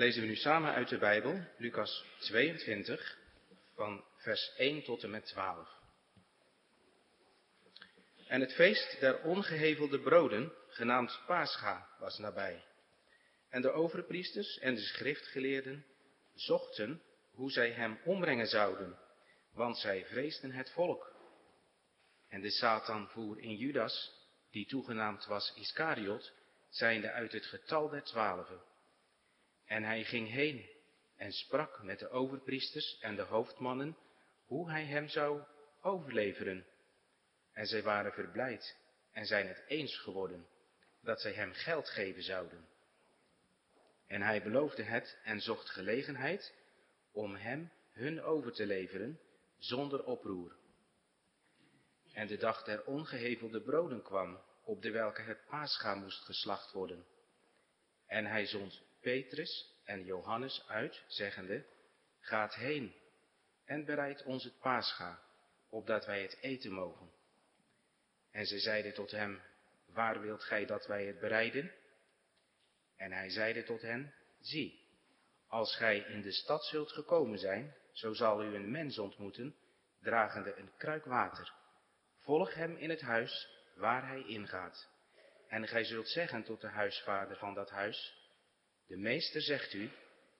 lezen we nu samen uit de Bijbel, Lucas 22, van vers 1 tot en met 12. En het feest der ongehevelde broden, genaamd Pascha, was nabij. En de overpriesters en de schriftgeleerden zochten hoe zij hem ombrengen zouden, want zij vreesden het volk. En de Satan voer in Judas, die toegenaamd was Iscariot, zijnde uit het getal der twaalfen. En hij ging heen en sprak met de overpriesters en de hoofdmannen hoe hij hem zou overleveren. En zij waren verblijd en zijn het eens geworden dat zij hem geld geven zouden. En hij beloofde het en zocht gelegenheid om hem hun over te leveren zonder oproer. En de dag der ongehevelde broden kwam, op de welke het paascha moest geslacht worden. En hij zond Petrus en Johannes uit, zeggende, Gaat heen en bereid ons het paascha, opdat wij het eten mogen. En ze zeiden tot hem, Waar wilt gij dat wij het bereiden? En hij zeide tot hen, Zie, als gij in de stad zult gekomen zijn, zo zal u een mens ontmoeten, dragende een kruik water. Volg hem in het huis waar hij ingaat. En gij zult zeggen tot de huisvader van dat huis, de meester zegt u,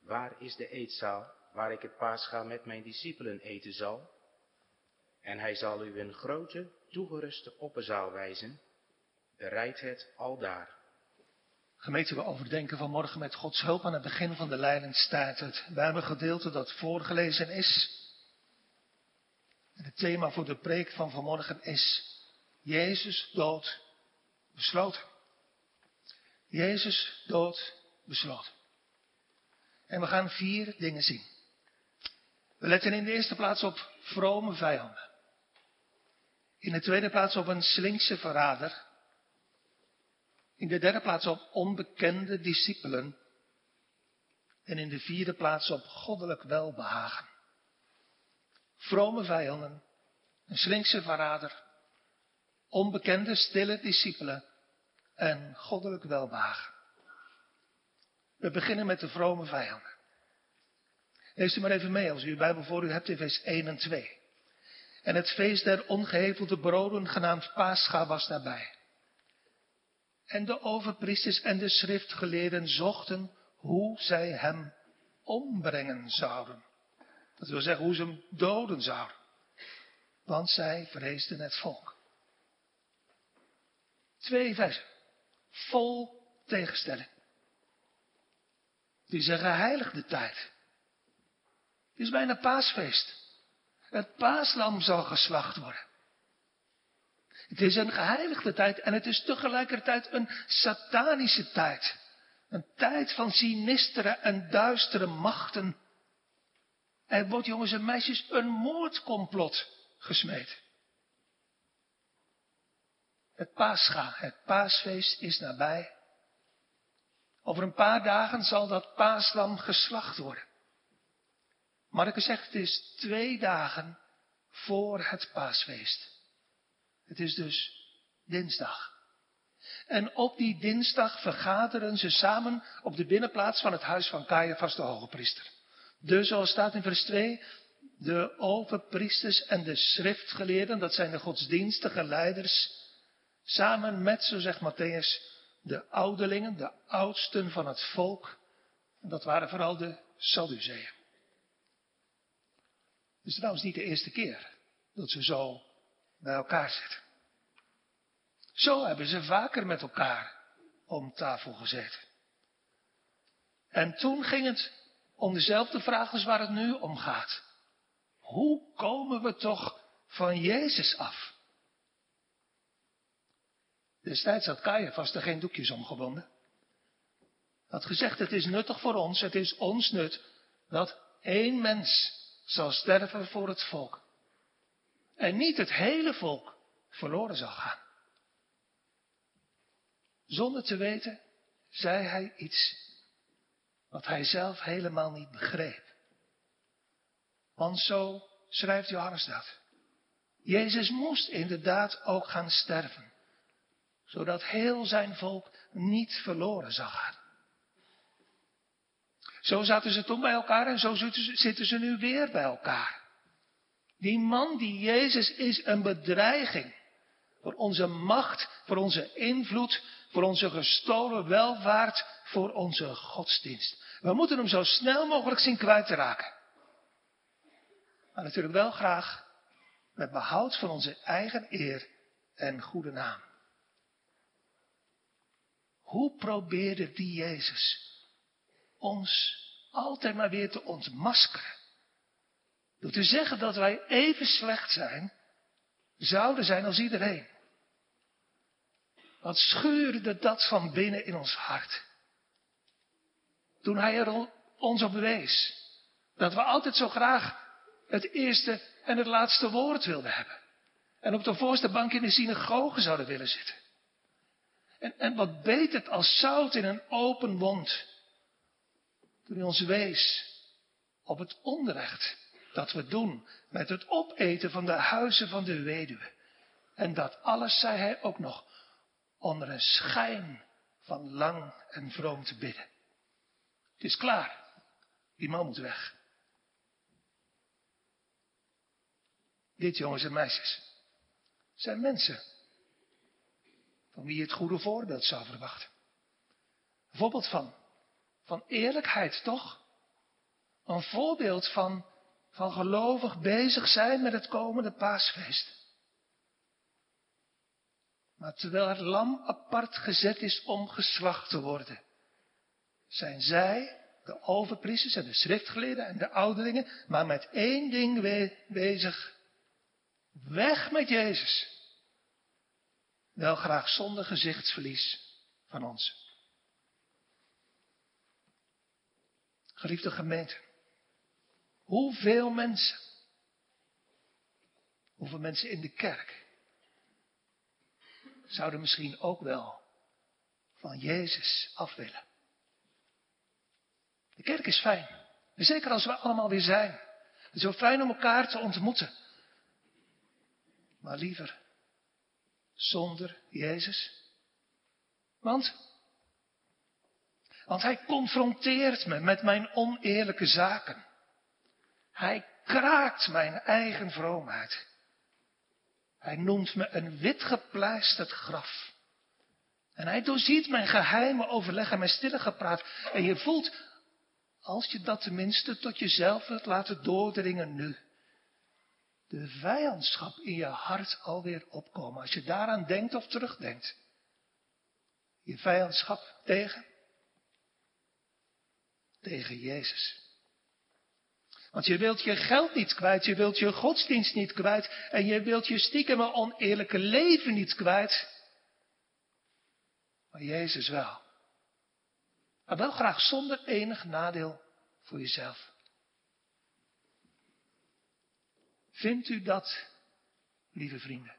waar is de eetzaal waar ik het paascha met mijn discipelen eten zal? En hij zal u een grote, toegeruste opperzaal wijzen, bereid het al daar. Gemeente, we overdenken vanmorgen met Gods hulp aan het begin van de leiding staat het Bijbelgedeelte dat voorgelezen is. En het thema voor de preek van vanmorgen is Jezus dood besloten. Jezus dood besloten. En we gaan vier dingen zien. We letten in de eerste plaats op vrome vijanden. In de tweede plaats op een slinkse verrader. In de derde plaats op onbekende discipelen. En in de vierde plaats op goddelijk welbehagen. Vrome vijanden, een slinkse verrader, onbekende stille discipelen en goddelijk welbehagen. We beginnen met de vrome vijanden. Lees u maar even mee als u uw Bijbel voor u hebt in vers 1 en 2. En het feest der ongehevelde broden genaamd Pascha was daarbij. En de overpriesters en de schriftgeleerden zochten hoe zij hem ombrengen zouden. Dat wil zeggen hoe ze hem doden zouden. Want zij vreesden het volk. Twee versen. Vol tegenstelling. Het is een geheiligde tijd. Het is bijna paasfeest. Het paaslam zal geslacht worden. Het is een geheiligde tijd en het is tegelijkertijd een satanische tijd. Een tijd van sinistere en duistere machten. Er wordt, jongens en meisjes, een moordcomplot gesmeed. Het paascha, het paasfeest is nabij. Over een paar dagen zal dat paaslam geslacht worden. Marcus zegt het is twee dagen voor het paasfeest. Het is dus dinsdag. En op die dinsdag vergaderen ze samen op de binnenplaats van het huis van Caiaphas de hoge priester. Dus zoals staat in vers 2, de overpriesters en de schriftgeleerden, dat zijn de godsdienstige leiders, samen met, zo zegt Matthäus, de ouderlingen, de oudsten van het volk. En dat waren vooral de Sadduceeën. Het is trouwens niet de eerste keer dat ze zo bij elkaar zitten. Zo hebben ze vaker met elkaar om tafel gezeten. En toen ging het om dezelfde vraag als waar het nu om gaat. Hoe komen we toch van Jezus af? Destijds had Caiaphas er geen doekjes om gewonden. Had gezegd, het is nuttig voor ons, het is ons nut, dat één mens zal sterven voor het volk. En niet het hele volk verloren zal gaan. Zonder te weten, zei hij iets wat hij zelf helemaal niet begreep. Want zo schrijft Johannes dat. Jezus moest inderdaad ook gaan sterven zodat heel zijn volk niet verloren zou gaan. Zo zaten ze toen bij elkaar en zo zitten ze nu weer bij elkaar. Die man, die Jezus, is een bedreiging voor onze macht, voor onze invloed, voor onze gestolen welvaart, voor onze godsdienst. We moeten hem zo snel mogelijk zien kwijt te raken. Maar natuurlijk wel graag met behoud van onze eigen eer en goede naam. Hoe probeerde die Jezus ons altijd maar weer te ontmaskeren? Door te zeggen dat wij even slecht zijn, zouden zijn als iedereen. Wat schuurde dat van binnen in ons hart? Toen hij er ons op wees. Dat we altijd zo graag het eerste en het laatste woord wilden hebben. En op de voorste bank in de synagoge zouden willen zitten. En, wat beet het als zout in een open wond. Toen hij ons wees op het onrecht dat we doen met het opeten van de huizen van de weduwe. En dat alles zei hij ook nog onder een schijn van lang en vroom te bidden. Het is klaar. Die man moet weg. Dit, jongens en meisjes, zijn mensen van wie je het goede voorbeeld zou verwachten. Een voorbeeld van, van eerlijkheid, toch? Een voorbeeld van, van gelovig bezig zijn met het komende paasfeest. Maar terwijl het lam apart gezet is om geslacht te worden, zijn zij, de overpriesters en de schriftgeleerden en de ouderlingen, maar met één ding bezig. Weg met Jezus. Wel graag zonder gezichtsverlies van ons. Geliefde gemeente, hoeveel mensen, hoeveel mensen in de kerk zouden misschien ook wel van Jezus af willen. De kerk is fijn. zeker als we allemaal weer zijn. Het is zo fijn om elkaar te ontmoeten. Maar liever zonder Jezus. Want, want hij confronteert me met mijn oneerlijke zaken. Hij kraakt mijn eigen vroomheid. Hij noemt me een wit gepleisterd graf. En hij doorziet mijn geheime overleg en mijn stille gepraat. En je voelt, als je dat tenminste tot jezelf wilt laten doordringen nu, de vijandschap in je hart alweer opkomen. Als je daaraan denkt of terugdenkt. Je vijandschap tegen? Tegen Jezus. Want je wilt je geld niet kwijt, je wilt je godsdienst niet kwijt en je wilt je stiekem oneerlijke leven niet kwijt. Maar Jezus wel. Maar wel graag zonder enig nadeel voor jezelf. Vindt u dat, lieve vrienden,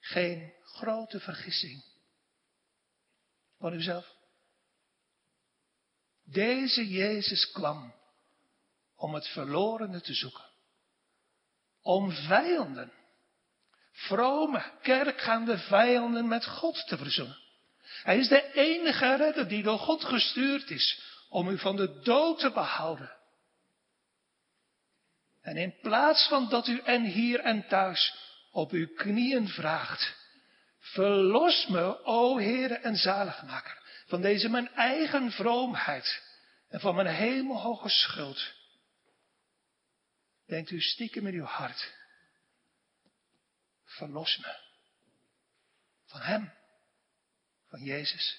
geen grote vergissing van uzelf? Deze Jezus kwam om het verlorene te zoeken. Om vijanden, vrome, kerkgaande vijanden met God te verzoenen. Hij is de enige redder die door God gestuurd is om u van de dood te behouden. En in plaats van dat u en hier en thuis op uw knieën vraagt, verlos me, o Heere en zaligmaker, van deze mijn eigen vroomheid en van mijn hemelhoge schuld. Denkt u stiekem in uw hart, verlos me van Hem, van Jezus.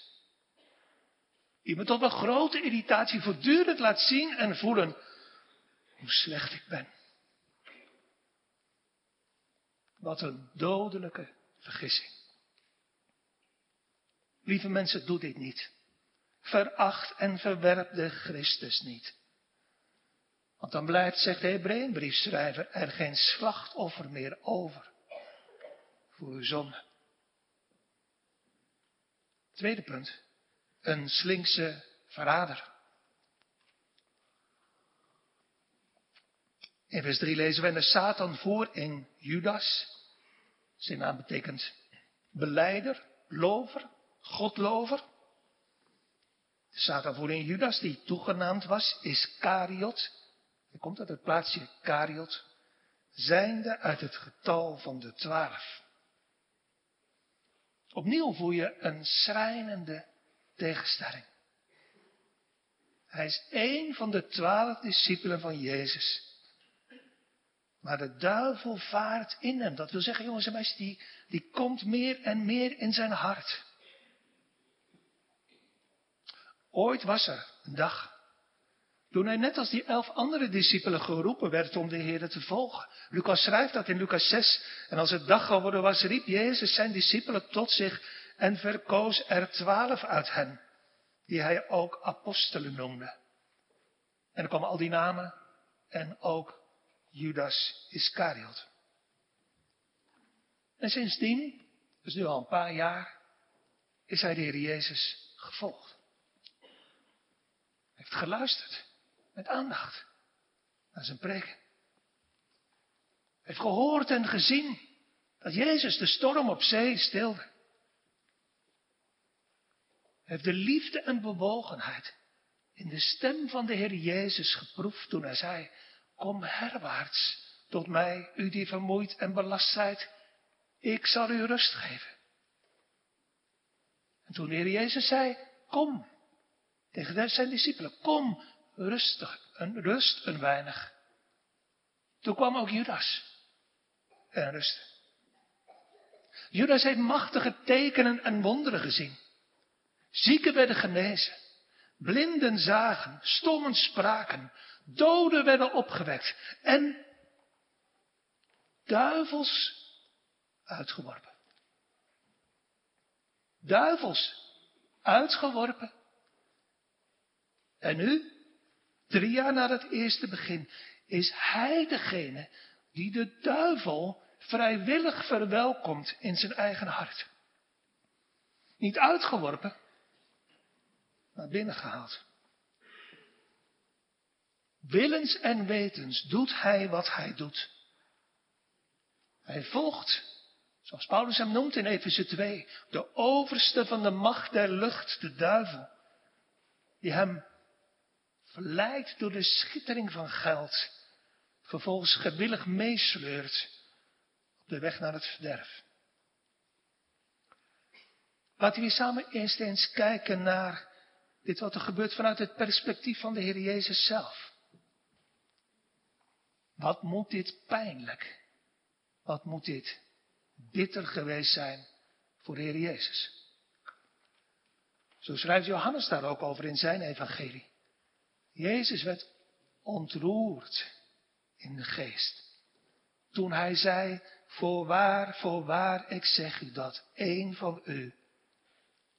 Die me tot een grote irritatie voortdurend laat zien en voelen hoe slecht ik ben. Wat een dodelijke vergissing. Lieve mensen, doe dit niet. Veracht en verwerp de Christus niet. Want dan blijft, zegt de Hebreeënbriefschrijver, er geen slachtoffer meer over voor uw zonde. Tweede punt. Een slinkse verrader. In vers 3 lezen we, en de Satan voor in Judas. Zijn naam betekent beleider, lover, godlover. Er staat daarvoor in Judas, die toegenaamd was, Iscariot. Hij komt uit het plaatsje Kariot. Zijnde uit het getal van de twaalf. Opnieuw voel je een schrijnende tegenstelling. Hij is één van de twaalf discipelen van Jezus. Maar de duivel vaart in hem. Dat wil zeggen, jongens en meisjes, die, die komt meer en meer in zijn hart. Ooit was er een dag. Toen hij net als die elf andere discipelen geroepen werd om de Heer te volgen. Lucas schrijft dat in Lucas 6. En als het dag geworden was, riep Jezus zijn discipelen tot zich en verkoos er twaalf uit hen, die hij ook apostelen noemde. En er kwamen al die namen en ook Judas Iscariot. En sindsdien, dus nu al een paar jaar, is hij de Heer Jezus gevolgd. Hij heeft geluisterd met aandacht naar zijn preken. Hij heeft gehoord en gezien dat Jezus de storm op zee stilde. Hij heeft de liefde en bewogenheid in de stem van de Heer Jezus geproefd toen hij zei, kom herwaarts tot mij, u die vermoeid en belast zijt, ik zal u rust geven. En toen de Heer Jezus zei, kom, tegen zijn discipelen, kom, rustig, een rust een weinig. Toen kwam ook Judas en rust. Judas heeft machtige tekenen en wonderen gezien. Zieken werden genezen. Blinden zagen, stommen spraken, doden werden opgewekt en duivels uitgeworpen. Duivels uitgeworpen. En nu, drie jaar na het eerste begin, is hij degene die de duivel vrijwillig verwelkomt in zijn eigen hart. Niet uitgeworpen, naar binnen gehaald. Willens en wetens doet hij wat hij doet. Hij volgt, zoals Paulus hem noemt in Efeze 2, de overste van de macht der lucht, de duivel, die hem verleidt door de schittering van geld, vervolgens gewillig meesleurt op de weg naar het verderf. Laten we samen eerst eens kijken naar dit wat er gebeurt vanuit het perspectief van de Heer Jezus zelf. Wat moet dit pijnlijk, wat moet dit bitter geweest zijn voor de Heer Jezus. Zo schrijft Johannes daar ook over in zijn evangelie. Jezus werd ontroerd in de geest. Toen hij zei, voorwaar, voorwaar, ik zeg u dat een van u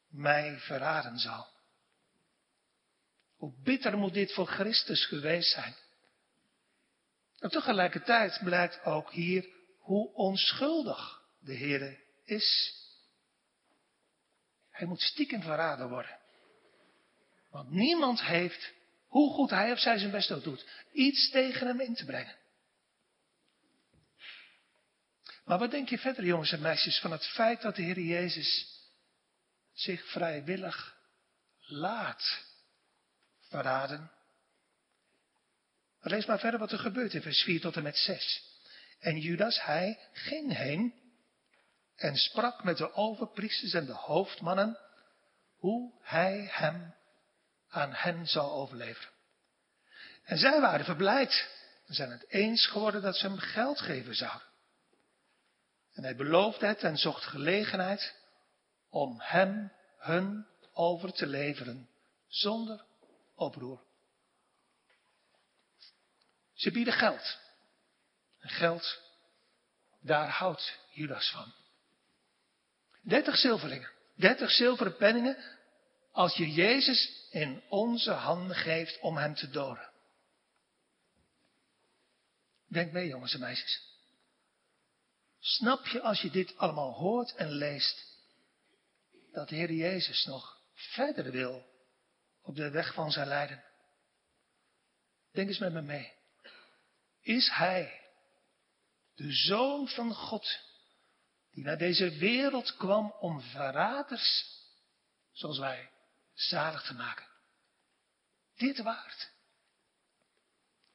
mij verraden zal. Hoe bitter moet dit voor Christus geweest zijn. En tegelijkertijd blijkt ook hier hoe onschuldig de Heer is. Hij moet stiekem verraden worden. Want niemand heeft, hoe goed hij of zij zijn best ook doet, iets tegen hem in te brengen. Maar wat denk je verder, jongens en meisjes, van het feit dat de Heer Jezus zich vrijwillig laat verraden. Lees maar verder wat er gebeurt in vers 4 tot en met 6. En Judas, hij ging heen en sprak met de overpriesters en de hoofdmannen hoe hij hem aan hen zou overleveren. En zij waren verblijd en zijn het eens geworden dat ze hem geld geven zouden. En hij beloofde het en zocht gelegenheid om hem hun over te leveren zonder oproer. Ze bieden geld. En geld, daar houdt Judas van. Dertig zilverlingen, dertig zilveren penningen, als je Jezus in onze handen geeft om hem te doden. Denk mee, jongens en meisjes. Snap je als je dit allemaal hoort en leest, dat de Heer Jezus nog verder wil op de weg van zijn lijden. Denk eens met me mee. Is Hij de Zoon van God die naar deze wereld kwam om verraders zoals wij zalig te maken? dit waard?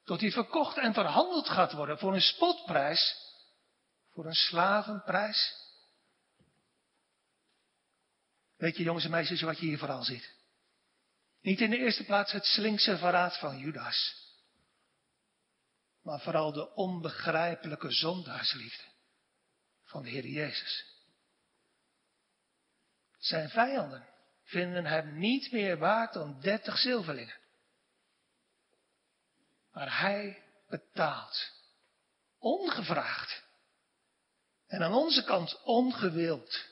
Tot hij verkocht en verhandeld gaat worden voor een spotprijs, voor een slavenprijs. Weet je jongens en meisjes wat je hier vooral ziet? Niet in de eerste plaats het slinkse verraad van Judas, maar vooral de onbegrijpelijke zondaarsliefde van de Heer Jezus. Zijn vijanden vinden hem niet meer waard dan dertig zilverlingen. Maar hij betaalt, ongevraagd en aan onze kant ongewild,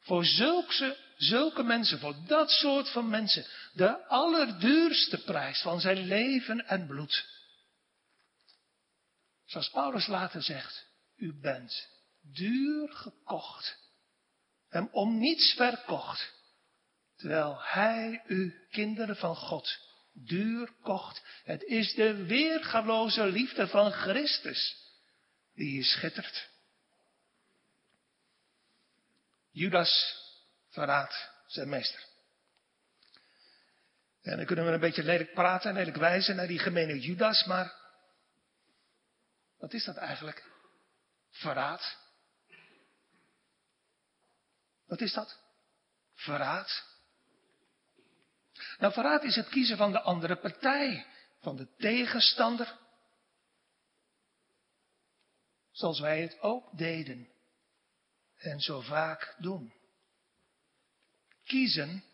voor zulke, zulke mensen, voor dat soort van mensen, de allerduurste prijs van zijn leven en bloed. Zoals Paulus later zegt, u bent duur gekocht, hem om niets verkocht, terwijl hij u, kinderen van God, duur kocht. Het is de weergaloze liefde van Christus die hier schittert. Judas verraadt zijn meester. En dan kunnen we een beetje lelijk praten en lelijk wijzen naar die gemene Judas, maar wat is dat eigenlijk? Verraad. Wat is dat? Verraad. Nou, verraad is het kiezen van de andere partij, van de tegenstander. Zoals wij het ook deden en zo vaak doen. Kiezen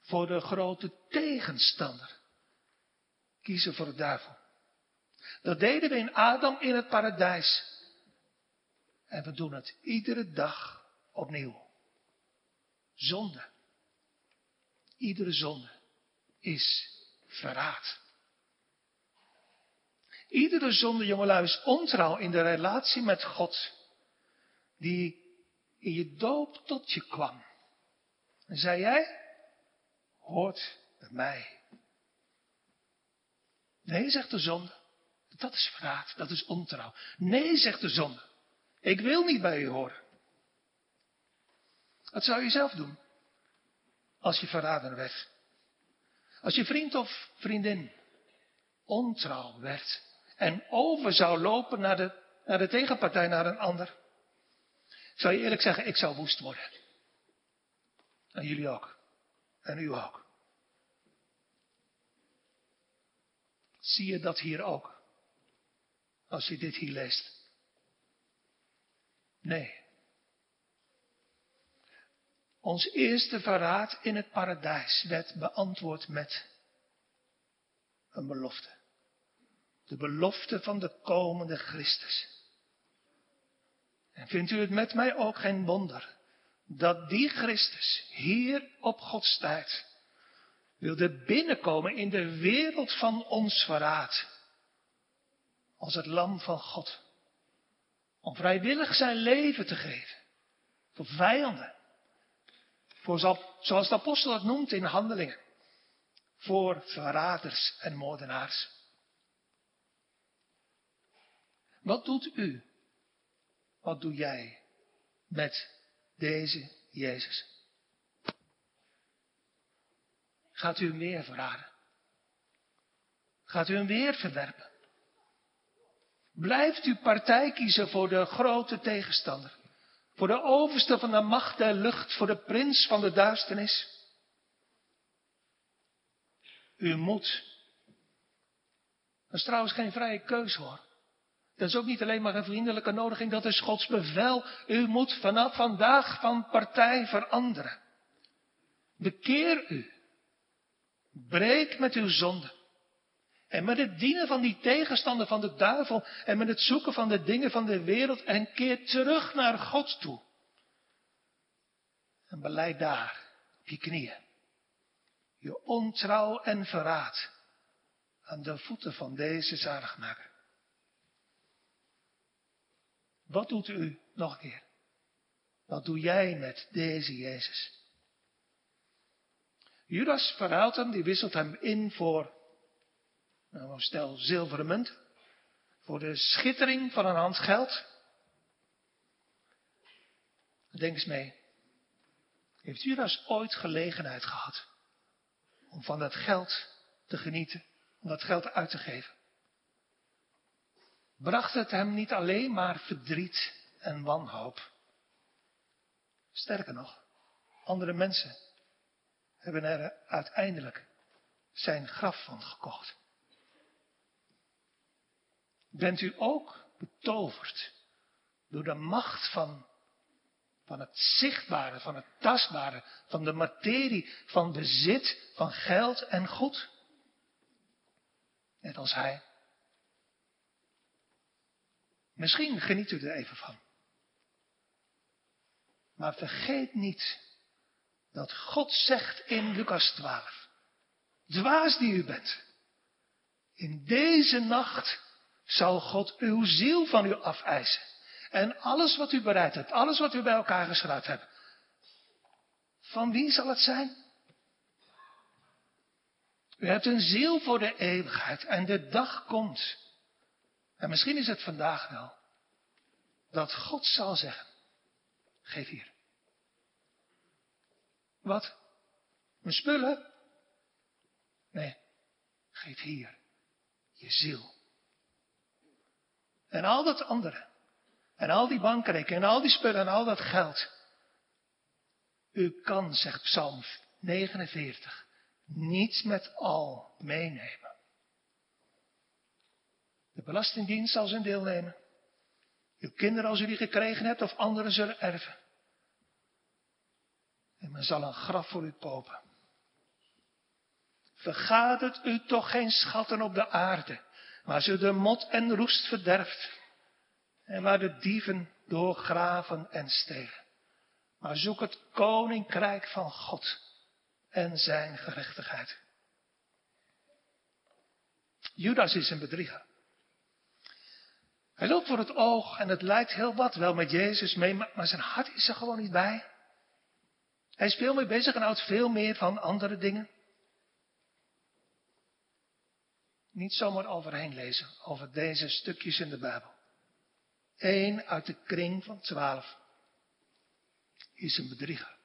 voor de grote tegenstander. Kiezen voor de duivel. Dat deden we in Adam in het paradijs. En we doen het iedere dag opnieuw. Zonde. Iedere zonde is verraad. Iedere zonde, jongelui, is ontrouw in de relatie met God, die in je doop tot je kwam. En zei jij, hoort bij mij. Nee, zegt de zonde, dat is verraad, dat is ontrouw. Nee, zegt de zonde, ik wil niet bij u horen. Wat zou je zelf doen als je verraden werd? Als je vriend of vriendin ontrouw werd en over zou lopen naar de, naar de tegenpartij, naar een ander, zou je eerlijk zeggen, ik zou woest worden. En jullie ook. En u ook. Zie je dat hier ook? Als je dit hier leest. Nee. Ons eerste verraad in het paradijs werd beantwoord met een belofte. De belofte van de komende Christus. En vindt u het met mij ook geen wonder dat die Christus hier op Gods tijd wilde binnenkomen in de wereld van ons verraad. Als het lam van God. Om vrijwillig zijn leven te geven. Voor vijanden. Voor, zoals de apostel het noemt in handelingen. Voor verraders en moordenaars. Wat doet u? Wat doe jij met deze Jezus? Gaat u hem weer verraden? Gaat u hem weer verwerpen? Blijft u partij kiezen voor de grote tegenstander? Voor de overste van de macht der lucht, voor de prins van de duisternis? U moet. Dat is trouwens geen vrije keus hoor. Dat is ook niet alleen maar een vriendelijke nodiging, dat is Gods bevel. U moet vanaf vandaag van partij veranderen. Bekeer u. Breek met uw zonde. En met het dienen van die tegenstander van de duivel en met het zoeken van de dingen van de wereld en keer terug naar God toe. En beleid daar op je knieën. Je ontrouw en verraad aan de voeten van deze zaligmaker. Wat doet u nog een keer? Wat doe jij met deze Jezus? Judas verhaalt hem, die wisselt hem in voor een stel zilveren munt. Voor de schittering van een hand geld. Denk eens mee. Heeft Judas ooit gelegenheid gehad om van dat geld te genieten, om dat geld uit te geven. Bracht het hem niet alleen maar verdriet en wanhoop. Sterker nog, andere mensen hebben er uiteindelijk zijn graf van gekocht. Bent u ook betoverd door de macht van, van het zichtbare, van het tastbare, van de materie, van bezit, van geld en goed? Net als hij. Misschien geniet u er even van. Maar vergeet niet dat God zegt in Lucas 12, dwaas die u bent, in deze nacht zal God uw ziel van u afeisen. En alles wat u bereid hebt, alles wat u bij elkaar geschrapt hebt, van wie zal het zijn? U hebt een ziel voor de eeuwigheid en de dag komt. En misschien is het vandaag wel dat God zal zeggen, geef hier. Wat? Mijn spullen? Nee, geef hier je ziel. En al dat andere. En al die bankrekeningen en al die spullen en al dat geld. U kan, zegt Psalm 49, niets met al meenemen. De Belastingdienst zal zijn deel nemen. Uw kinderen als u die gekregen hebt of anderen zullen erven. En men zal een graf voor u kopen. Vergaat het u toch geen schatten op de aarde, waar ze de mot en roest verderft. En waar de dieven doorgraven en stelen. Maar zoek het koninkrijk van God en zijn gerechtigheid. Judas is een bedrieger. Hij loopt voor het oog en het lijkt heel wat wel met Jezus mee, maar zijn hart is er gewoon niet bij. Hij is veel meer bezig en houdt veel meer van andere dingen. Niet zomaar overheen lezen over deze stukjes in de Bijbel. Eén uit de kring van twaalf is een bedrieger.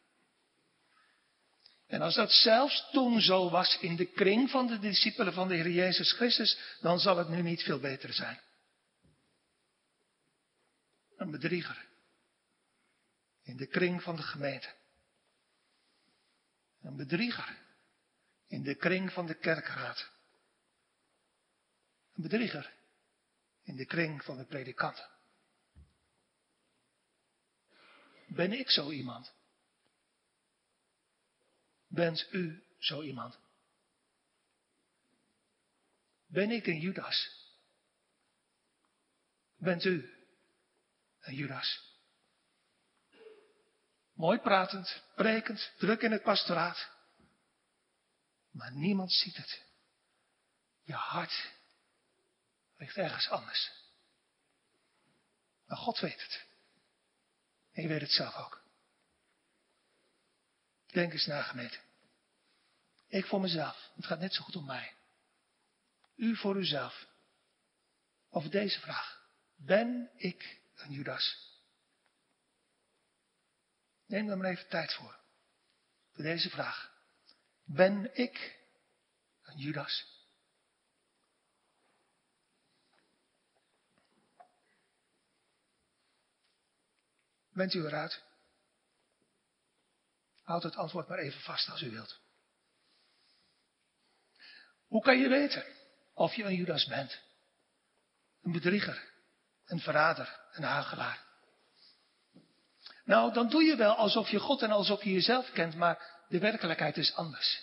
En als dat zelfs toen zo was in de kring van de discipelen van de Heer Jezus Christus, dan zal het nu niet veel beter zijn. Een bedrieger. In de kring van de gemeente. Een bedrieger. In de kring van de kerkraad. Bedrieger. In de kring van de predikanten. Ben ik zo iemand? Bent u zo iemand? Ben ik een Judas? Bent u een Judas? Mooi pratend, prekend, druk in het pastoraat. Maar niemand ziet het. Je hart ligt ergens anders. Maar God weet het. En je weet het zelf ook. Denk eens na, gemeente. Ik voor mezelf. Het gaat net zo goed om mij. U voor uzelf. Over deze vraag. Ben ik een Judas? Neem er maar even tijd voor. Voor deze vraag. Ben ik een Judas? Bent u eruit? Houd het antwoord maar even vast als u wilt. Hoe kan je weten of je een Judas bent? Een bedrieger, een verrader, een hagelaar. Nou, dan doe je wel alsof je God en alsof je jezelf kent, maar de werkelijkheid is anders.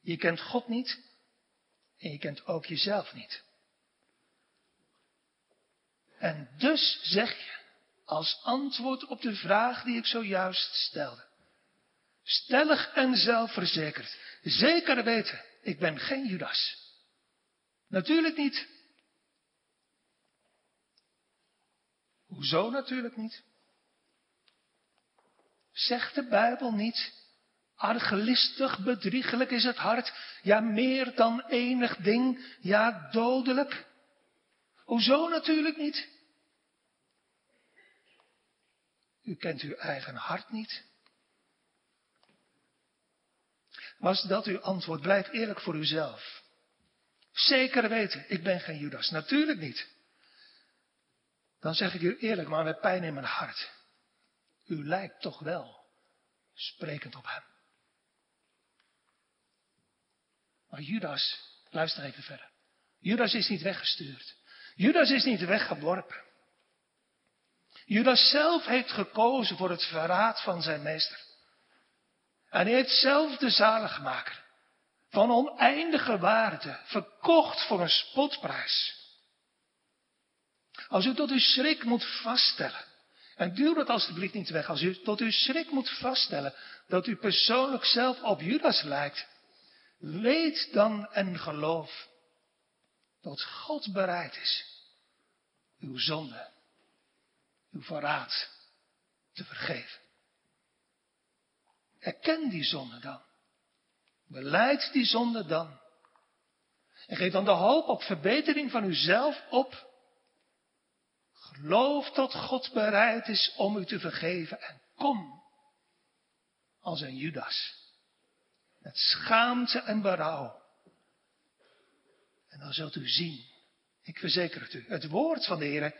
Je kent God niet en je kent ook jezelf niet. En dus zeg je, als antwoord op de vraag die ik zojuist stelde. Stellig en zelfverzekerd. Zeker weten, ik ben geen Judas. Natuurlijk niet. Hoezo natuurlijk niet? Zegt de Bijbel niet, argelistig, bedriegelijk is het hart, ja meer dan enig ding, ja dodelijk? Hoezo natuurlijk niet? U kent uw eigen hart niet. Was dat uw antwoord? Blijf eerlijk voor uzelf. Zeker weten, ik ben geen Judas. Natuurlijk niet. Dan zeg ik u eerlijk, maar met pijn in mijn hart. U lijkt toch wel sprekend op hem. Maar Judas, luister even verder. Judas is niet weggestuurd. Judas is niet weggeworpen. Judas zelf heeft gekozen voor het verraad van zijn meester. En hij heeft zelf de zaligmaker van oneindige waarde verkocht voor een spotprijs. Als u tot uw schrik moet vaststellen, en duw dat alstublieft niet weg, als u tot uw schrik moet vaststellen dat u persoonlijk zelf op Judas lijkt, weet dan en geloof dat God bereid is uw zonde, uw verraad te vergeven. Erken die zonde dan. Beleid die zonde dan. En geef dan de hoop op verbetering van uzelf op. Geloof dat God bereid is om u te vergeven en kom als een Judas. Met schaamte en berouw. En dan zult u zien, ik verzeker het u, het woord van de Heer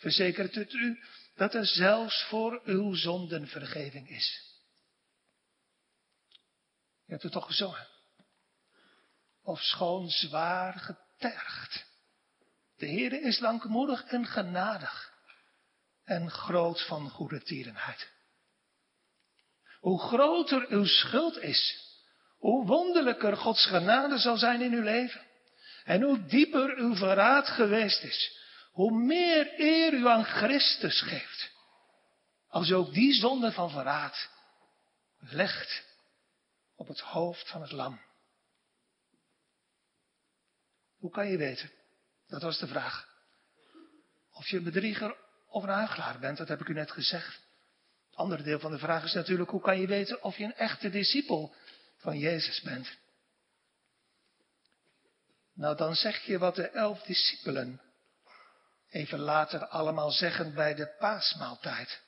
verzekert het u, dat er zelfs voor uw zonden vergeving is. Je hebt het toch gezongen. Of schoon zwaar getergd. De Heer is langmoedig en genadig. En groot van goede tierenheid. Hoe groter uw schuld is, hoe wonderlijker Gods genade zal zijn in uw leven. En hoe dieper uw verraad geweest is, hoe meer eer u aan Christus geeft. Als u ook die zonde van verraad legt op het hoofd van het lam. Hoe kan je weten? Dat was de vraag. Of je een bedrieger of een huigelaar bent, dat heb ik u net gezegd. Het andere deel van de vraag is natuurlijk, hoe kan je weten of je een echte discipel van Jezus bent? Nou, dan zeg je wat de elf discipelen even later allemaal zeggen bij de paasmaaltijd.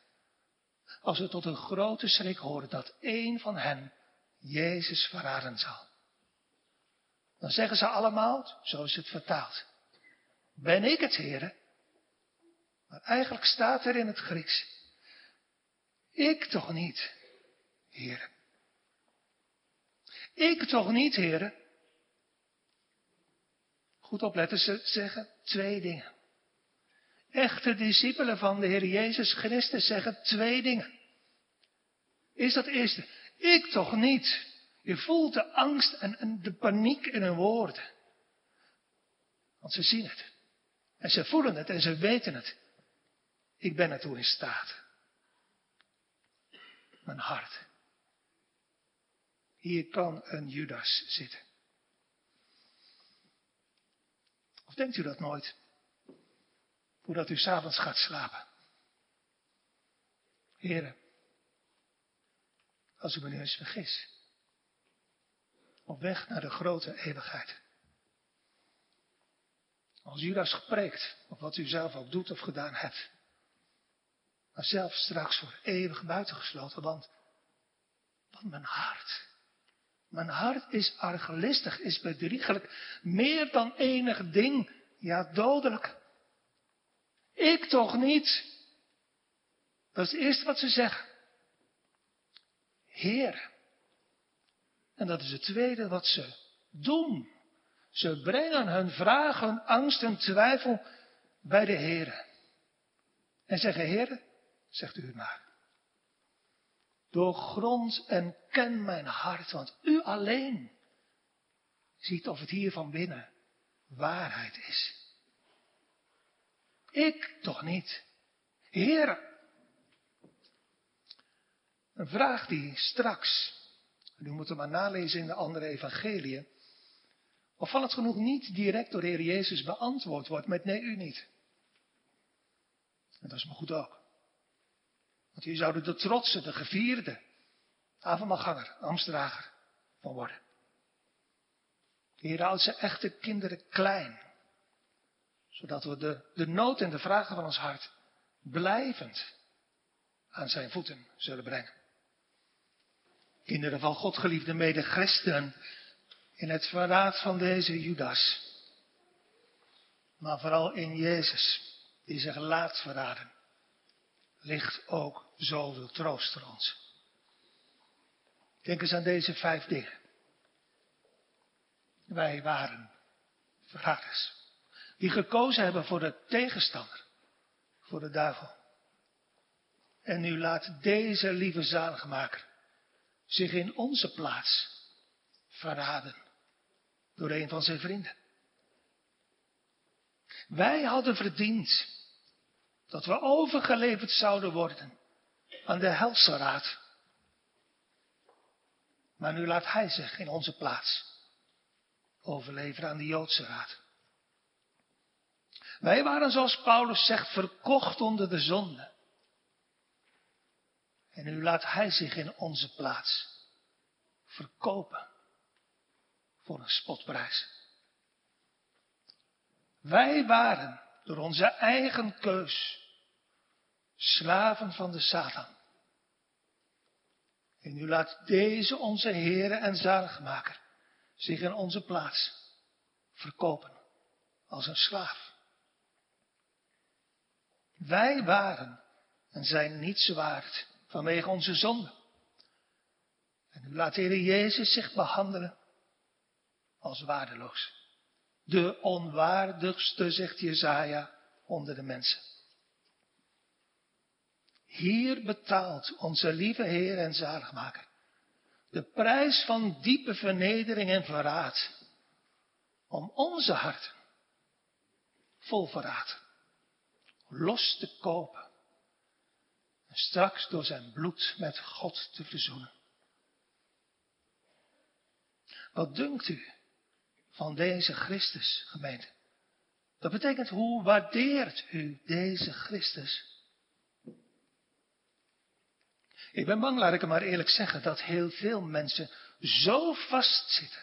Als ze tot een grote schrik horen dat één van hen Jezus verraden zal. Dan zeggen ze allemaal, zo is het vertaald. Ben ik het, heren? Maar eigenlijk staat er in het Grieks. Ik toch niet, heren. Ik toch niet, heren. Goed opletten, ze zeggen twee dingen. Echte discipelen van de Heer Jezus Christus zeggen twee dingen. Is dat eerste, ik toch niet. Je voelt de angst en, de paniek in hun woorden. Want ze zien het. En ze voelen het en ze weten het. Ik ben ertoe in staat. Mijn hart. Hier kan een Judas zitten. Of denkt u dat nooit? Voordat u s'avonds gaat slapen. Heren, als u me nu eens vergis. Op weg naar de grote eeuwigheid. Als Judas gepreekt, of wat u zelf ook doet of gedaan hebt. Maar zelf straks voor eeuwig buitengesloten, want, want mijn hart, mijn hart is argelistig, is bedriegelijk, meer dan enig ding, ja dodelijk. Ik toch niet. Dat is het eerste wat ze zeggen. Heer. En dat is het tweede wat ze doen. Ze brengen hun vragen, angst en twijfel bij de Heer. En zeggen, Heer, zegt u maar. Doorgrond en ken mijn hart, want u alleen ziet of het hier van binnen waarheid is. Ik toch niet. Heer, een vraag die straks, u moet het maar nalezen in de andere evangeliën, opvallend genoeg niet direct door de Heer Jezus beantwoord wordt met nee, u niet. En dat is maar goed ook. Want hier zouden de trotse, de gevierde, avondmaalganger, ambtsdrager van worden. De Heer houdt zijn echte kinderen klein. Zodat we de, de nood en de vragen van ons hart blijvend aan zijn voeten zullen brengen. Kinderen van God, geliefde mede christenen, in het verraad van deze Judas maar vooral in Jezus, die zich laat verraden, ligt ook zoveel troost voor ons. Denk eens aan deze vijf dingen. Wij waren verraders, die gekozen hebben voor de tegenstander, voor de duivel. En nu laat deze lieve zaligmaker zich in onze plaats verraden door een van zijn vrienden. Wij hadden verdiend dat we overgeleverd zouden worden aan de helse raad. Maar nu laat hij zich in onze plaats overleveren aan de Joodse raad. Wij waren, zoals Paulus zegt, verkocht onder de zonde. En nu laat hij zich in onze plaats verkopen voor een spotprijs. Wij waren door onze eigen keus slaven van de Satan. En nu laat deze onze Heere en Zaligmaker zich in onze plaats verkopen als een slaaf. Wij waren en zijn niets waard vanwege onze zonde. En nu laat de Heer Jezus zich behandelen als waardeloos. De onwaardigste, zegt Jezaja, onder de mensen. Hier betaalt onze lieve Heer en Zaligmaker de prijs van diepe vernedering en verraad om onze harten vol verraad los te kopen en straks door zijn bloed met God te verzoenen. Wat dunkt u van deze Christus, gemeente? Dat betekent, hoe waardeert u deze Christus? Ik ben bang, laat ik het maar eerlijk zeggen, dat heel veel mensen zo vastzitten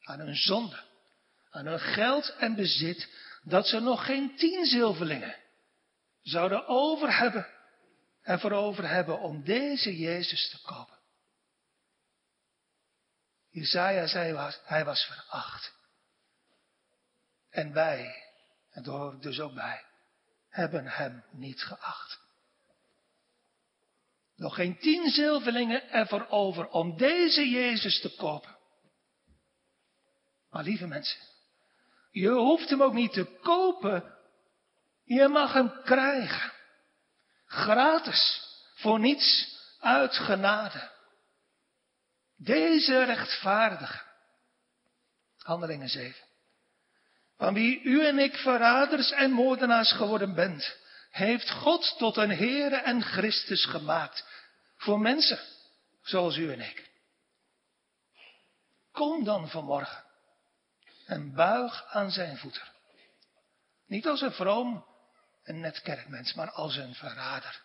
aan hun zonde, aan hun geld en bezit, dat ze nog geen tien zilverlingen zouden over hebben en voorover hebben om deze Jezus te kopen. Jezaja zei, hij was veracht. En wij, en daar hoor ik dus ook bij, hebben hem niet geacht. Nog geen tien zilverlingen ervoor over om deze Jezus te kopen. Maar lieve mensen, je hoeft hem ook niet te kopen. Je mag hem krijgen. Gratis. Voor niets. Uit genade. Deze rechtvaardige. Handelingen 7. Van wie u en ik verraders en moordenaars geworden bent, heeft God tot een Heere en Christus gemaakt. Voor mensen zoals u en ik. Kom dan vanmorgen en buig aan zijn voeten. Niet als een vroom en net kerkmens, maar als een verrader.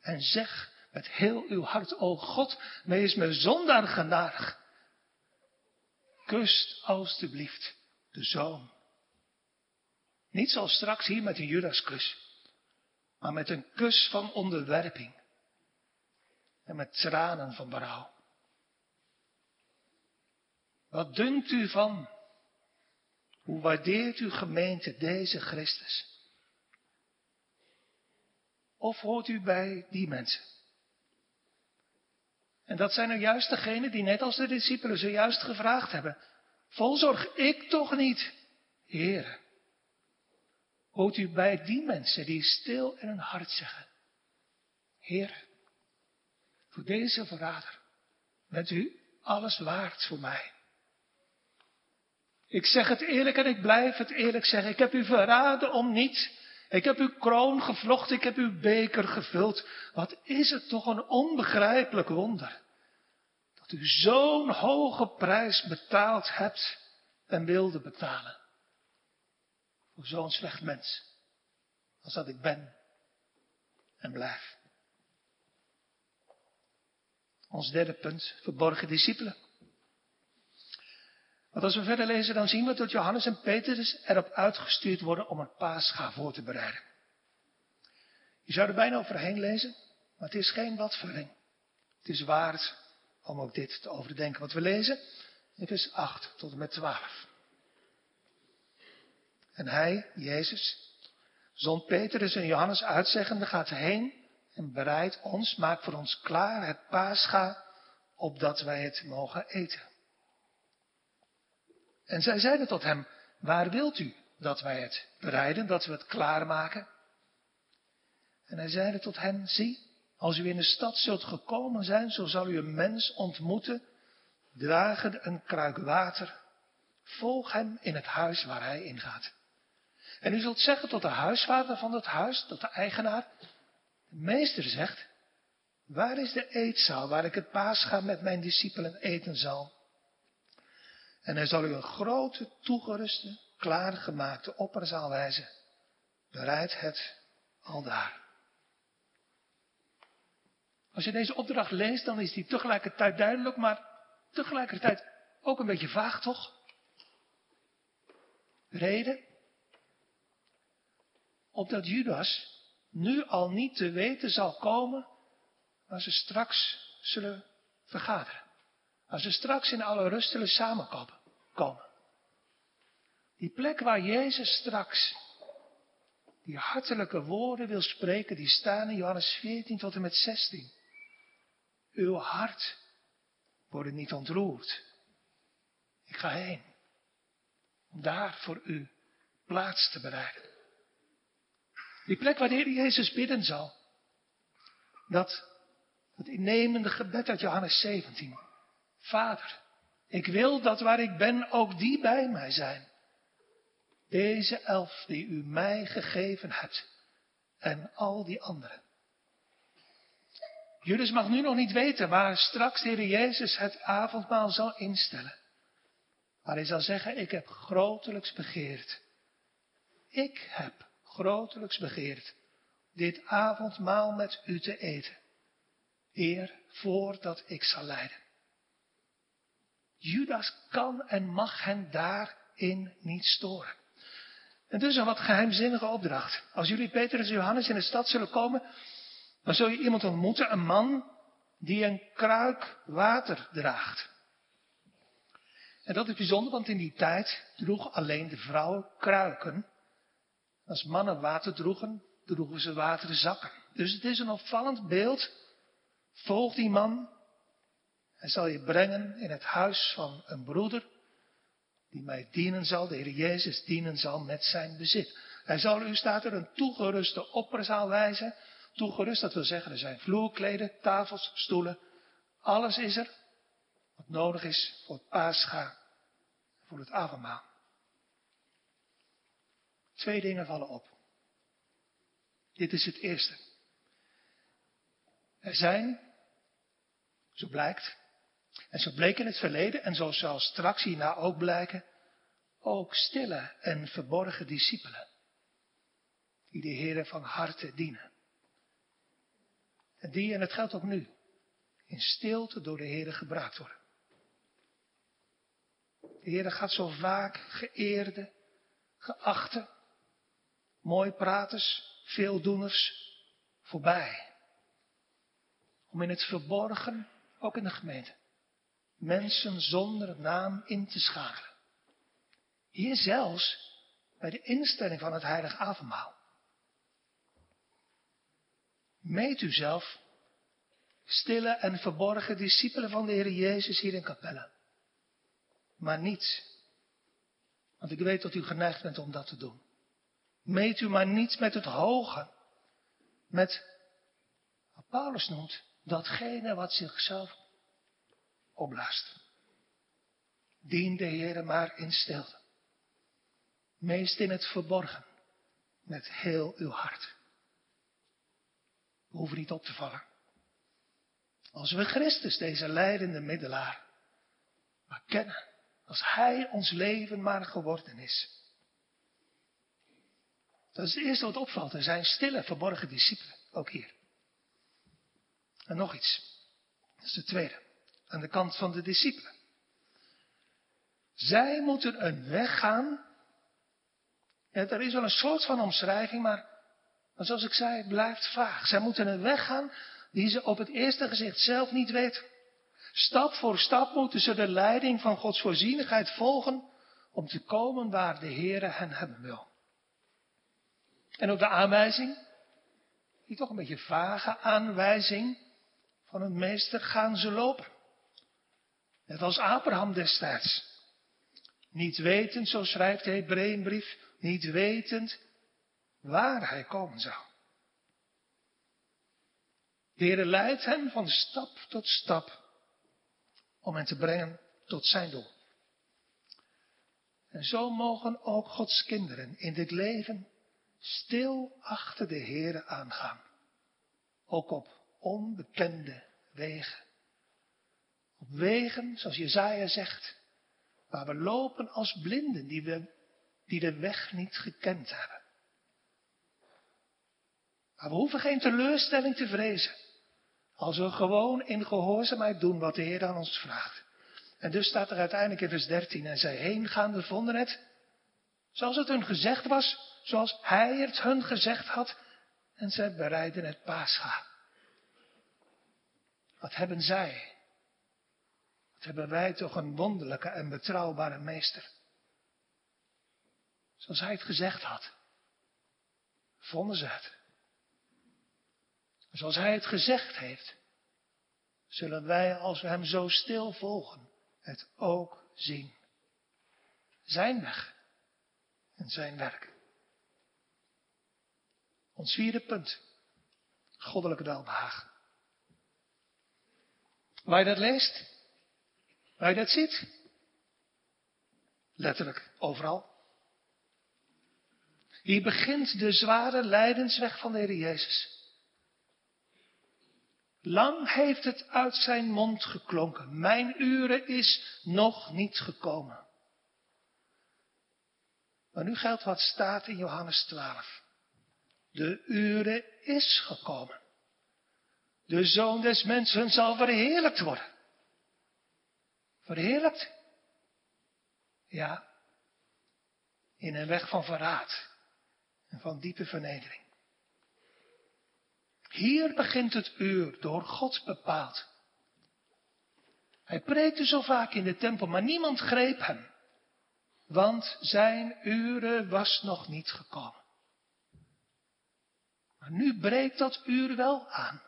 En zeg met heel uw hart, o God, wees me zondaar genadig. Kust alstublieft de zoon. Niet zoals straks hier met een Judaskus, maar met een kus van onderwerping en met tranen van berouw. Wat dunkt u van? Hoe waardeert uw gemeente deze Christus? Of hoort u bij die mensen? En dat zijn er juist degenen die net als de discipelen zojuist gevraagd hebben. Volzorg ik toch niet, Heer? Hoort u bij die mensen die stil in hun hart zeggen, Heer, voor deze verrader bent u alles waard voor mij. Ik zeg het eerlijk en ik blijf het eerlijk zeggen. Ik heb u verraden om niet. Ik heb uw kroon gevlochten, ik heb uw beker gevuld. Wat is het toch een onbegrijpelijk wonder. Dat u zo'n hoge prijs betaald hebt en wilde betalen. Voor zo'n slecht mens. Als dat ik ben en blijf. Ons derde punt, verborgen discipelen. Want als we verder lezen, dan zien we dat Johannes en Petrus erop uitgestuurd worden om een paascha voor te bereiden. Je zou er bijna overheen lezen, maar het is geen watverling. Het is waard om ook dit te overdenken. Wat we lezen in vers 8 tot en met 12. En hij, Jezus, zond Petrus en Johannes uitzeggende, gaat heen en bereid ons, maak voor ons klaar het paascha, opdat wij het mogen eten. En zij zeiden tot hem, waar wilt u dat wij het bereiden, dat we het klaarmaken? En hij zeide tot hen, zie, als u in de stad zult gekomen zijn, zo zal u een mens ontmoeten, dragen een kruik water, volg hem in het huis waar hij ingaat. En u zult zeggen tot de huisvader van het huis, tot de eigenaar, de meester zegt, waar is de eetzaal waar ik het paascha met mijn discipelen eten zal? En hij zal u een grote, toegeruste, klaargemaakte opperzaal wijzen. Bereid het al daar. Als je deze opdracht leest, dan is die tegelijkertijd duidelijk, maar tegelijkertijd ook een beetje vaag, toch? Reden? Opdat Judas nu al niet te weten zal komen waar ze straks zullen vergaderen. Als ze straks in alle rust zullen samenkomen. Die plek waar Jezus straks die hartelijke woorden wil spreken, die staan in Johannes 14 tot en met 16. Uw hart wordt niet ontroerd. Ik ga heen om daar voor u plaats te bereiden. Die plek waar de Heer Jezus bidden zal. Dat het innemende gebed uit Johannes 17. Vader, ik wil dat waar ik ben ook die bij mij zijn. Deze elf die u mij gegeven hebt. En al die anderen. Judas mag nu nog niet weten waar straks de Heer Jezus het avondmaal zal instellen. Maar hij zal zeggen, ik heb grotelijks begeerd. Ik heb grotelijks begeerd dit avondmaal met u te eten. Eer voordat ik zal lijden. Judas kan en mag hen daarin niet storen. En dus een wat geheimzinnige opdracht. Als jullie Petrus en Johannes in de stad zullen komen, dan zul je iemand ontmoeten, een man die een kruik water draagt. En dat is bijzonder, want in die tijd droegen alleen de vrouwen kruiken. Als mannen water droegen, droegen ze wateren zakken. Dus het is een opvallend beeld. Volg die man. Hij zal je brengen in het huis van een broeder. Die mij dienen zal, de Heer Jezus dienen zal met zijn bezit. Hij zal u, staat er, een toegeruste opperzaal wijzen. Toegerust, dat wil zeggen, er zijn vloerkleden, tafels, stoelen. Alles is er wat nodig is voor het paascha, voor het avondmaal. Twee dingen vallen op. Dit is het eerste. Er zijn, zo blijkt, en zo bleek in het verleden, en zo zal straks hierna ook blijken, ook stille en verborgen discipelen, die de Heer van harte dienen. En die, en het geldt ook nu, in stilte door de Heer gebruikt worden. De Heer gaat zo vaak geëerde, geachte, mooi praters, veeldoeners voorbij. Om in het verborgen, ook in de gemeente, mensen zonder naam in te schakelen. Hier zelfs bij de instelling van het heilige avondmaal. Meet u zelf, stille en verborgen discipelen van de Heer Jezus hier in Capelle. Maar niet, want ik weet dat u geneigd bent om dat te doen. Meet u maar niet met het hoge, met wat Paulus noemt, datgene wat zichzelf opblaast. Dien de Heer maar in stilte. Meest in het verborgen, met heel uw hart. We hoeven niet op te vallen. Als we Christus, deze leidende middelaar, maar kennen, als Hij ons leven maar geworden is. Dat is het eerste wat opvalt. Er zijn stille, verborgen discipelen, ook hier. En nog iets. Dat is de tweede aan de kant van de discipelen. Zij moeten een weg gaan. Er is wel een soort van omschrijving, maar, zoals ik zei, het blijft vaag. Zij moeten een weg gaan die ze op het eerste gezicht zelf niet weten. Stap voor stap moeten ze de leiding van Gods voorzienigheid volgen om te komen waar de Heere hen hebben wil. En ook de aanwijzing, die toch een beetje vage aanwijzing van een meester, gaan ze lopen. Net als Abraham destijds. Niet wetend, zo schrijft de Hebreeënbrief, niet wetend waar hij komen zou. De Heer leidt hem van stap tot stap om hen te brengen tot zijn doel. En zo mogen ook Gods kinderen in dit leven stil achter de Heere aangaan. Ook op onbekende wegen. Op wegen, zoals Jezaja zegt, waar we lopen als blinden die, we, die de weg niet gekend hebben. Maar we hoeven geen teleurstelling te vrezen. Als we gewoon in gehoorzaamheid doen wat de Heer aan ons vraagt. En dus staat er uiteindelijk in vers 13, en zij heengaande vonden het, zoals het hun gezegd was, zoals hij het hun gezegd had, en zij bereiden het paascha. Wat hebben zij? Wat hebben wij toch een wonderlijke en betrouwbare meester. Zoals hij het gezegd had, vonden ze het. Zoals hij het gezegd heeft, zullen wij, als we hem zo stil volgen, het ook zien. Zijn weg en zijn werk. Ons vierde punt. Goddelijke welbehagen. Waar je dat leest, waar je dat ziet, letterlijk overal. Hier begint de zware lijdensweg van de Heer Jezus. Lang heeft het uit zijn mond geklonken. Mijn uren is nog niet gekomen. Maar nu geldt wat staat in Johannes 12. De uren is gekomen. De zoon des mensen zal verheerlijkt worden. Verheerlijkt? Ja. In een weg van verraad en van diepe vernedering. Hier begint het uur, door God bepaald. Hij preekte zo vaak in de tempel, maar niemand greep hem. Want zijn uren was nog niet gekomen. Maar nu breekt dat uur wel aan.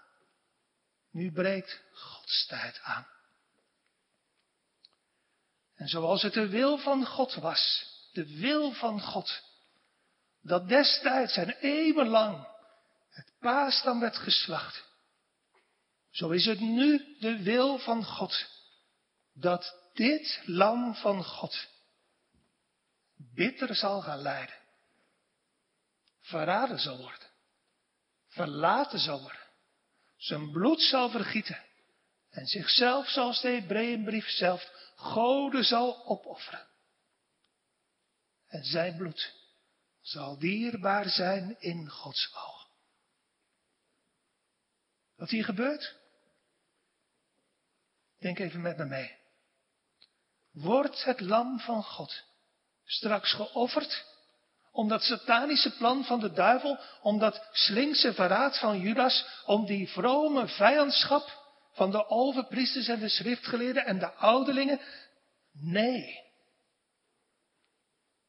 Nu breekt Gods tijd aan. En zoals het de wil van God was, de wil van God, dat destijds en eeuwenlang het paaslam werd geslacht. Zo is het nu de wil van God dat dit lam van God bitter zal gaan lijden. Verraden zal worden. Verlaten zal worden. Zijn bloed zal vergieten. En zichzelf, zoals de Hebreeënbrief zelf, goden zal opofferen. En zijn bloed zal dierbaar zijn in Gods ogen. Wat hier gebeurt? Denk even met me mee. Wordt het lam van God straks geofferd om dat satanische plan van de duivel, om dat slinkse verraad van Judas, om die vrome vijandschap van de overpriesters en de schriftgeleerden en de ouderlingen? Nee.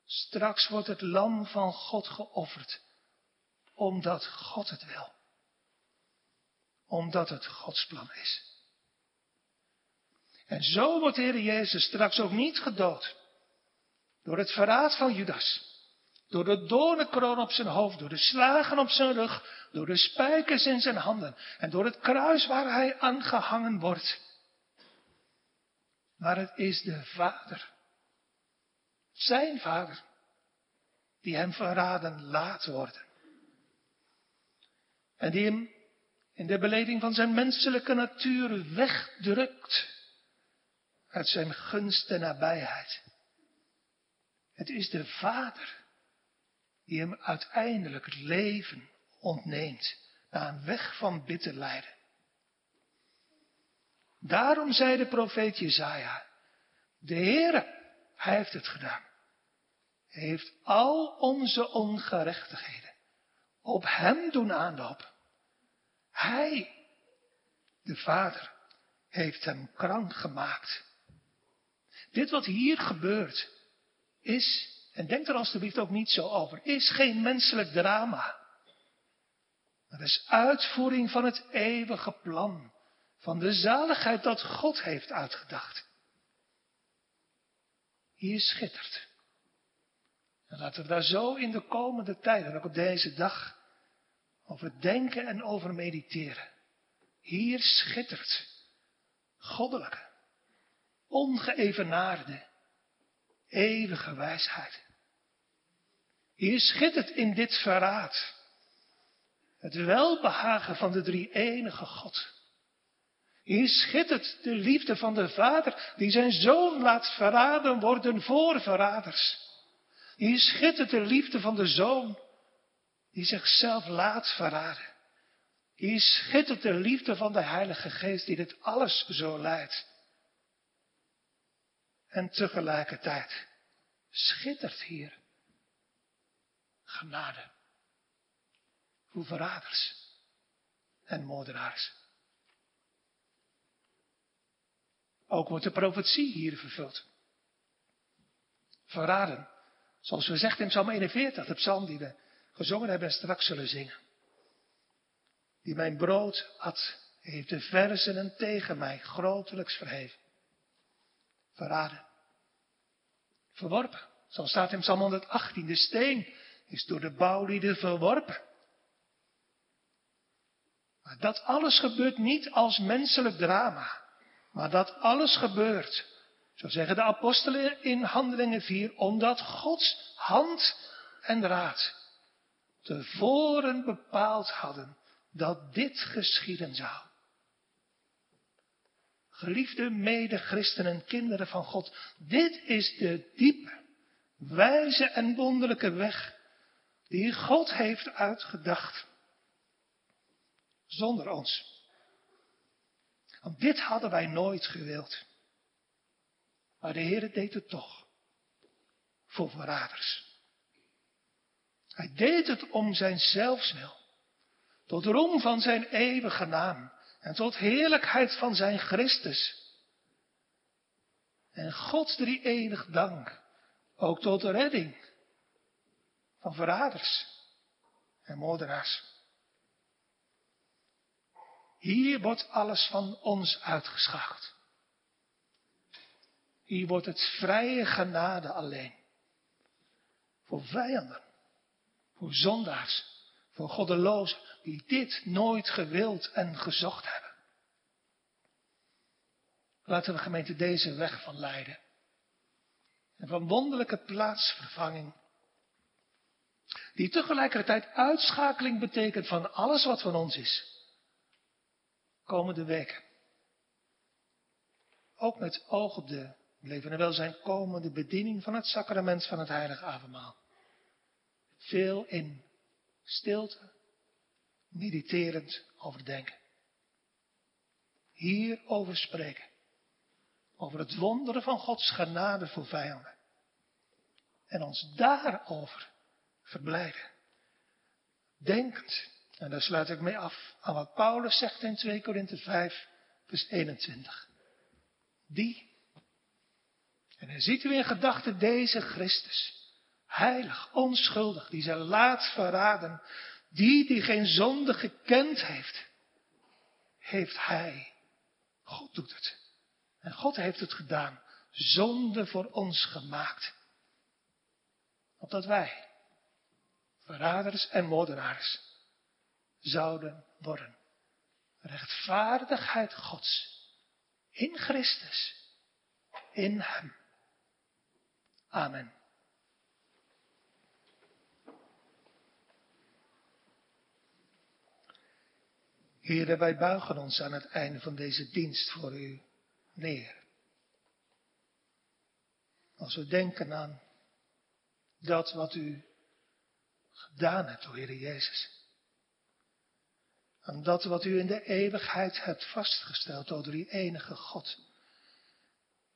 Straks wordt het lam van God geofferd, omdat God het wil omdat het Gods plan is. En zo wordt de Heer Jezus straks ook niet gedood. Door het verraad van Judas. Door de doornenkroon op zijn hoofd, door de slagen op zijn rug, door de spijkers in zijn handen en door het kruis waar hij aangehangen wordt. Maar het is de Vader, zijn Vader, die hem verraden laat worden. En die hem in de beleving van zijn menselijke natuur wegdrukt uit zijn gunst en nabijheid. Het is de Vader die hem uiteindelijk het leven ontneemt na een weg van bitter lijden. Daarom zei de profeet Jezaja, de Heere, hij heeft het gedaan. Heeft al onze ongerechtigheden op hem doen aanlopen. Hij, de Vader, heeft hem krank gemaakt. Dit wat hier gebeurt, is En denk er alstublieft ook niet zo over. Is geen menselijk drama. Maar is uitvoering van het eeuwige plan. Van de zaligheid dat God heeft uitgedacht. Hier schittert. En laten we daar zo in de komende tijden, ook op deze dag, over denken en over mediteren. Hier schittert goddelijke, ongeëvenaarde, eeuwige wijsheid. Hier schittert in dit verraad het welbehagen van de drie enige God. Hier schittert de liefde van de Vader die zijn zoon laat verraden worden voor verraders. Hier schittert de liefde van de zoon die zichzelf laat verraden. Hier schittert de liefde van de Heilige Geest die dit alles zo leidt. En tegelijkertijd schittert hier genade voor verraders en moordenaars. Ook wordt de profetie hier vervuld. Verraden, zoals we zeggen in Psalm 41, de psalm die we gezongen hebben en straks zullen zingen. Die mijn brood at, heeft de verzenen tegen mij grotelijks verheven. Verraden. Verworpen, zoals staat in Psalm 118, de steen is door de bouwlieden verworpen. Maar dat alles gebeurt niet als menselijk drama. Maar dat alles gebeurt, zo zeggen de apostelen in Handelingen 4, omdat Gods hand en raad tevoren bepaald hadden dat dit geschieden zou. Geliefde mede-christenen en kinderen van God, dit is de diepe, wijze en wonderlijke weg die God heeft uitgedacht. Zonder ons. Want dit hadden wij nooit gewild. Maar de Heer deed het toch. Voor verraders. Hij deed het om zijn zelfswil. Tot roem van zijn eeuwige naam. En tot heerlijkheid van zijn Christus. En Gods drie enig dank. Ook tot de redding van verraders en moordenaars. Hier wordt alles van ons uitgeschacht. Hier wordt het vrije genade alleen. Voor vijanden, voor zondaars, voor goddelozen die dit nooit gewild en gezocht hebben. Laten we gemeente deze weg van lijden. En van wonderlijke plaatsvervanging. Die tegelijkertijd uitschakeling betekent van alles wat van ons is komende weken. Ook met oog op de leven en welzijn komende bediening van het sacrament van het heilige avondmaal. Veel in stilte, mediterend overdenken. Hierover spreken. Over het wonderen van Gods genade voor vijanden. En ons daarover verblijden. Denkend en daar sluit ik mee af aan wat Paulus zegt in 2 Korinthe 5, vers 21. Die, en dan ziet u in gedachten deze Christus, heilig, onschuldig, die zij laat verraden, die die geen zonde gekend heeft, heeft hij. God doet het. En God heeft het gedaan, zonde voor ons gemaakt. Opdat wij, verraders en moordenaars, zouden worden. Rechtvaardigheid Gods in Christus, in Hem. Amen. Heer, wij buigen ons aan het einde van deze dienst voor u neer. Als we denken aan dat wat u gedaan hebt, o Heer Jezus aan dat wat u in de eeuwigheid hebt vastgesteld, o drie enige God.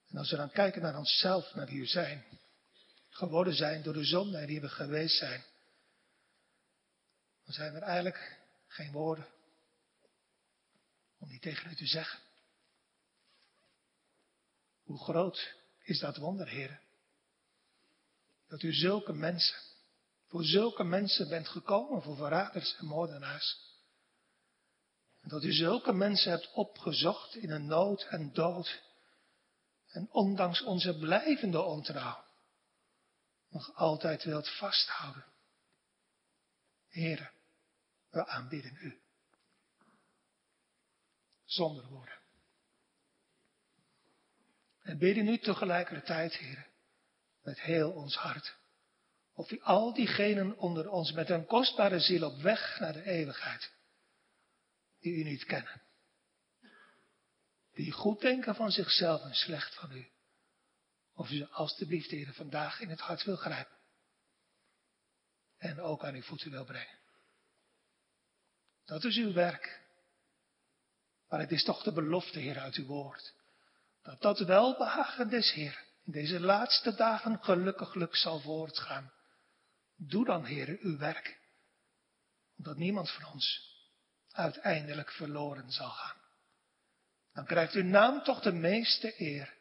En als we dan kijken naar onszelf, naar wie u zijn, geworden zijn door de zonde en die we geweest zijn, dan zijn er eigenlijk geen woorden om die tegen u te zeggen. Hoe groot is dat wonder, heren? Dat u zulke mensen, voor zulke mensen bent gekomen, voor verraders en moordenaars. En dat u zulke mensen hebt opgezocht in een nood en dood. En ondanks onze blijvende ontrouw nog altijd wilt vasthouden. Heren, we aanbidden u. Zonder woorden. En bidden u tegelijkertijd, heren, met heel ons hart. Of u al diegenen onder ons met een kostbare ziel op weg naar de eeuwigheid, die u niet kennen. Die goed denken van zichzelf en slecht van u. Of u ze alstublieft, heren, vandaag in het hart wil grijpen. En ook aan uw voeten wil brengen. Dat is uw werk. Maar het is toch de belofte, Heer, uit uw woord. Dat dat welbehagen des Heer in deze laatste dagen gelukkiglijk zal voortgaan. Doe dan, Heer, uw werk. Omdat niemand van ons uiteindelijk verloren zal gaan. Dan krijgt uw naam toch de meeste eer.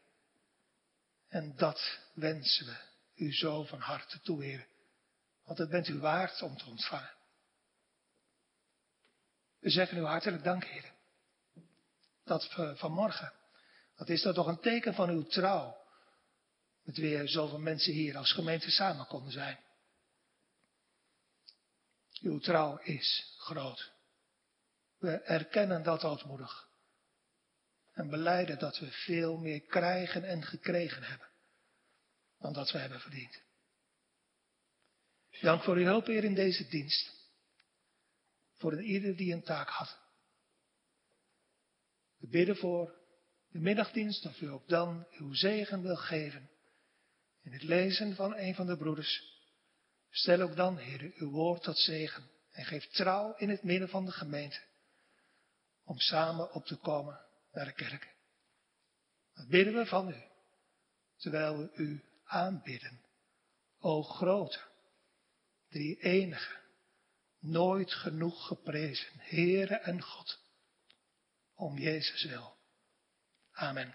En dat wensen we u zo van harte toe, Heer. Want het bent u waard om te ontvangen. We zeggen u hartelijk dank, Heer. Dat vanmorgen, dat is dat toch een teken van uw trouw. Met weer zoveel mensen hier als gemeente samen konden zijn. Uw trouw is groot. We erkennen dat ootmoedig. En beleiden dat we veel meer krijgen en gekregen hebben. Dan dat we hebben verdiend. Dank voor uw hulp, Heer, in deze dienst. Voor ieder die een taak had. We bidden voor de middagdienst, of u ook dan uw zegen wil geven. In het lezen van een van de broeders. Stel ook dan, Heer, uw woord tot zegen. En geef trouw in het midden van de gemeente. Om samen op te komen naar de kerk. Dat bidden we van u. Terwijl we u aanbidden. O grote, drie enige, nooit genoeg geprezen, Heere en God, om Jezus wil. Amen.